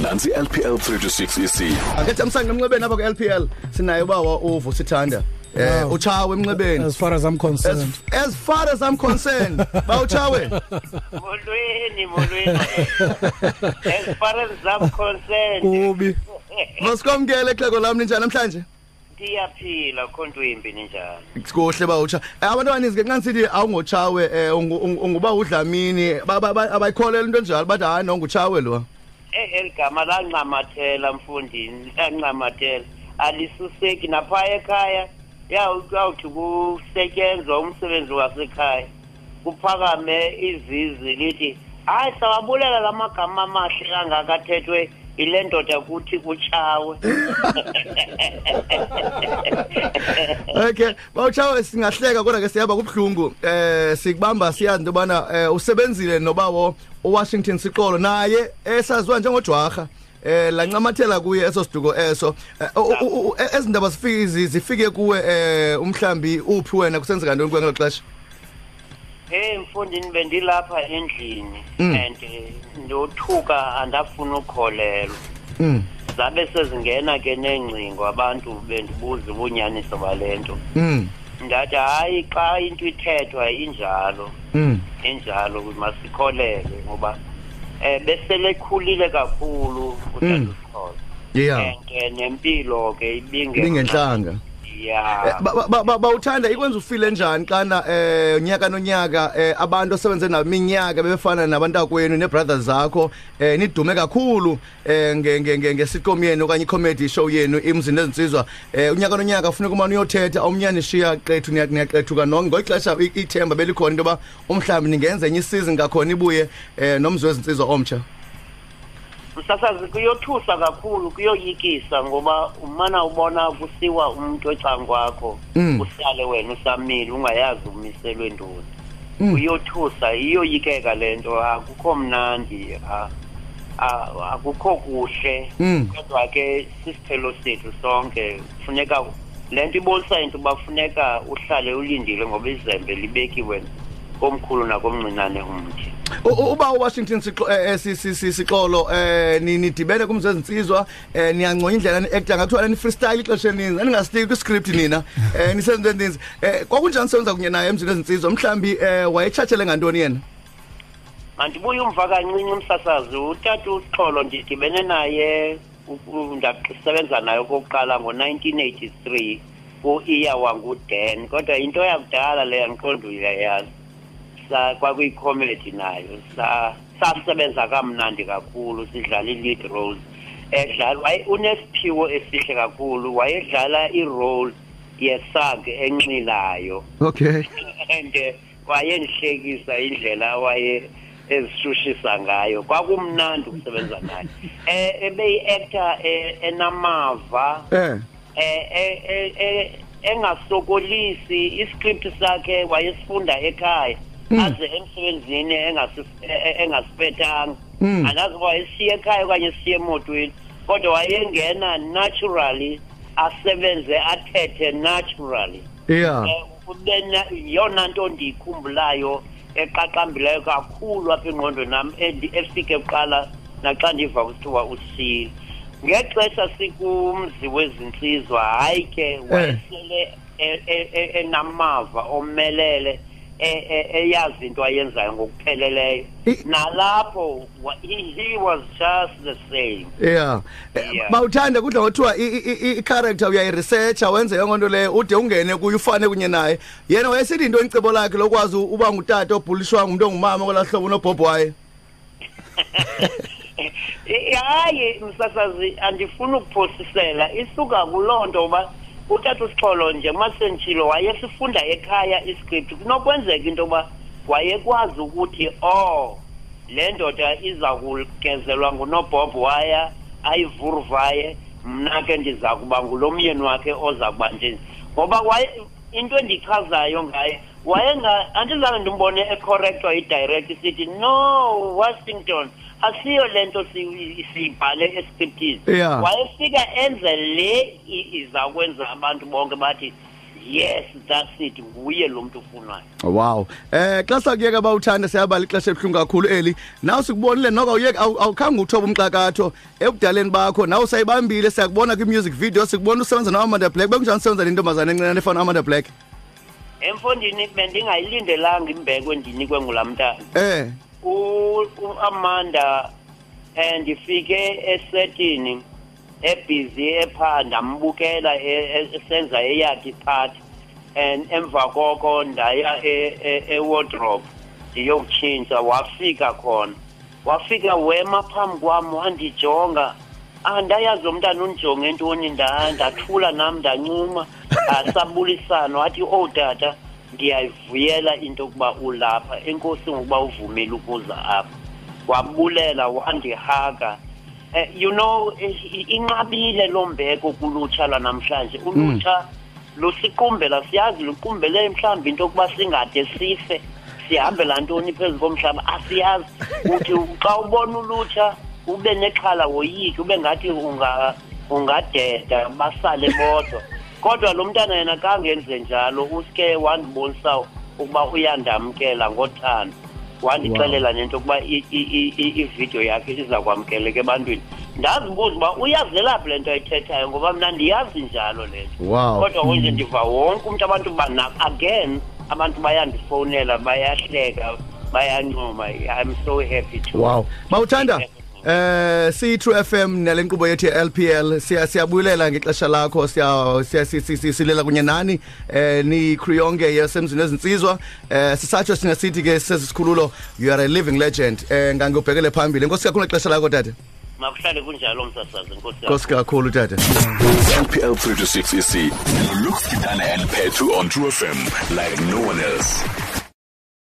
nansi lpl 36 ec ake thamsanqa emnxebeni apha ku-lpl sinaye ubawa uvu sithanda um eh, utshawe emnxebeni as far as i'm concerned as, as far as i'm concerned ba utshawe molweni molweni as far as i'm concerned kubi masikwamkele xhego lam ninjani namhlanje ndiyaphila kho nto imbi ninjani kuhle ba utsha eh, abantu abaninzi ke nxanisithi awungotshawe um eh, unguba udlamini abayikholelwa into enjalo bathi hayi nongutshawe lo eh, eli gama lancamathela mfundini lancamathela alisuseki naphaya ekhaya yawuthi kusetyenzwa umsebenzi wasekhaya kuphakame izizi lithi hayi sawabulela la magama amahle kangaka athethwe yile ndoda kuthi kutshawe okay bawutshawe singahleka kodwa ke siyaba kubuhlungu eh sikubamba siyazi into yobana eh, usebenzile nobawo uwashington siqolo naye esaziwa njengojwarha eh lancamathela kuye eso siduko eso eh, e, ezindaba zifike zifike kuwe eh umhlambi uphi wena kusenzeka ntoni kwengelo xesha Hey mfundini bendilapha endlini mm. and eh, ndothuka andafuna ukholelwa. Mm. Zabe sezingena ke nengcingo abantu bendibuza ubunyaniso balento. Mm. Ndathi hayi xa into ithethwa injalo. Mm. Injalo masikholelwe ngoba eh beselekhulile kakhulu udaduxhosa yeah and eh, nempilo ke ibinge ibingenhlanga Eh, bawuthanda ikwenza ufile njani xana eh nyaka nonyaka eh, abantu osebenze nabo iminyaka bebefana nabantakwenu nebrothers zakho eh nidume kakhulu eh ngesitcom yenu okanye icomedy show yenu imzini ezinsizwa eh unyaka nonyaka ufuna kumane uyothetha omnyani shiya qethu niyaqethuka nonke ngexesha ithemba belikhona into yoba umhlawumbi ningenza enye isizini kakhona ibuye um nomzi wezinsizwa omtsha msasazi kuyothusa kakhulu kuyoyikisa ngoba umana ubona kusiwa umntu ecankwakho mm. usale wena usamile ungayazi umiselwe ntoni mm. uyothusa iyoyikeka le nto akukho mnandi akukho kuhle mm. kodwa ke sisithelo sethu sonke funeka le nto ibonisa into uba funeka uhlale ulindile ngoba izembe libekiwe komkhulu nakomncinane umthi uba uwashington eh, eh, sixolo um eh, nidibene kumzi ezintsizwa um niyancoya indlela ni-ekta ngathiwa nanifreestyle ixesha eninzi aningasitiki kwiscript nina um nisenze eninzi um kwakunjani sebenza kunye naye emzini ezintsizwa mhlawumbi um wayetshatshele ngantoni yena mandibuye umva kancinci umsasazi utata uxolo ndidibene naye ndasebenza nayo okokuqala ngo-1983 ku-iya wanguden kodwa into yakudala leyo andiqondi uyayazi kwakuyikhomedi nayo sasebenza kamnandi kakhulu sidlala i-lead role edlala unesiphiwo esihle kakhulu wayedlala irole yesake enxilayo okay and eh, wayendihlekisa indlela waye ezishushisa ngayo kwakumnandi ukusebenza naye eh ebeyi-actor eh, enamava eh, eh, eh engasokolisi iscript sakhe wayesifunda ekhaya hmm. aze emsebenzini engasipethanga hmm. andazi uba wayesiye ekhaya okanye siye emotweni kodwa wayengena naturally asebenze athethe naturally yeah. kubena yiyona nto ndiyikhumbulayo eqaqambileyo kakhulu apha engqondweni nam efike kuqala naxa ndiva kuthiwa usile ngexesha sikumzi wezinsizwa hayi ke eh. wayesele e, e, e, enamava omelele eyazi into ayenzayo ngokupheleleyo nalapho Well, he, he was just the same. yeah Eh, Yeah. bawuthanda kudla ngothiwa i- i- i- i-character uyayiresearcha wenze yonke nto leyo ude ungene kuye ufane kunye naye yena wayesithi into elicebo lakhe lokwazi u- uba ngutata obhulishwa ngumntu ongumama kwelaa hlobo unobhobho waye Eh, hayi msasazi andifuni ukuphosisela isuka kuloo nto uba utata usixholo nje umasentshilo wayesifunda ekhaya iscript kunokwenzeka into yoba wayekwazi ukuthi oh le ndoda iza kugezelwa ngunobhob waya ayivuruvaye mna ke ndiza kuba ngulo myeni wakhe oza kuba njeni ngoba waye into endichazayo ngaye wayenga andizange ndimbone ecorrectwa idirect isithi no washington asiyo le nto siyibhale escriptini wayefika enze le iza kwenza abantu bonke bathi yes that's it nguye lo mntu ufunwayo wow eh xa sakuyeka bawuthanda siyabala ixesha ebuhlungu kakhulu eli nawe sikubonile noko awuyeke awukhange uthoba umxakatho ebudaleni bakho nawe usayibambile siyakubona kwi-music video sikubona usebenza noamanda black bekunjani usebenza nentombazane encinane efana amanda black emfondini bendingayilindelanga imbeko endinikwe ngula mntana eh uamanda um ndifike esetini ebhizi epha ndambukela e, e, esenza eyakhe ipart and emva koko ndaya ewardrobe ndiyokutshintsha wafika khona wafika wema phambi kwam wandijonga andayazi ah, umntana undijonge ntoni ndathula nam ndancuma asabulisana wathi owu tata ndiyayivuyela into yokuba ulapha enkosi ngokuba uvumile ukuza apha wabulela wandihaka Eh, you know eh, inqabile loo mbeko kulutsha lwanamhlanje mm. ulutsha lusiqumbela siyazi luqumbele mhlawumbi into yokuba singade sife sihambela ntoni phezu komhlaba asiyazi uthi xa ubona ulutsha ube nexhala woyiki ube ngathi unga ungadeda basale bodwa kodwa lo mntana yena kangenze njalo uske wandibonisa ukuba uyandamkela ngothando wandixelela nento yokuba ividiyo yakhe iza kwamkeleka ebantwini ndazibuza uba uyazela phi le nto ayithethayo ngoba mna ndiyazi njalo le nto wow. kodwa konje ndiva wonke umntu abantu bana again abantu bayandifowunela bayahleka bayancoma i'm so happy to wow bawuthanda eh siyi-true f m nale nkqubo yethu ye-l p l siyabulela ngexesha lakho silela kunye nani um eh, nikhru yonke yasemzini ezintsizwa eh sisatsho sina sithi ke sesisikhululo you are a living legend eh ngangibhekele phambili inkosi kakhulu ngexesha lakho tata makuhlale kunjalo msasazi nkosi kakhulu tata mpl 36 ec looks kidane and pay to on true fm like no one else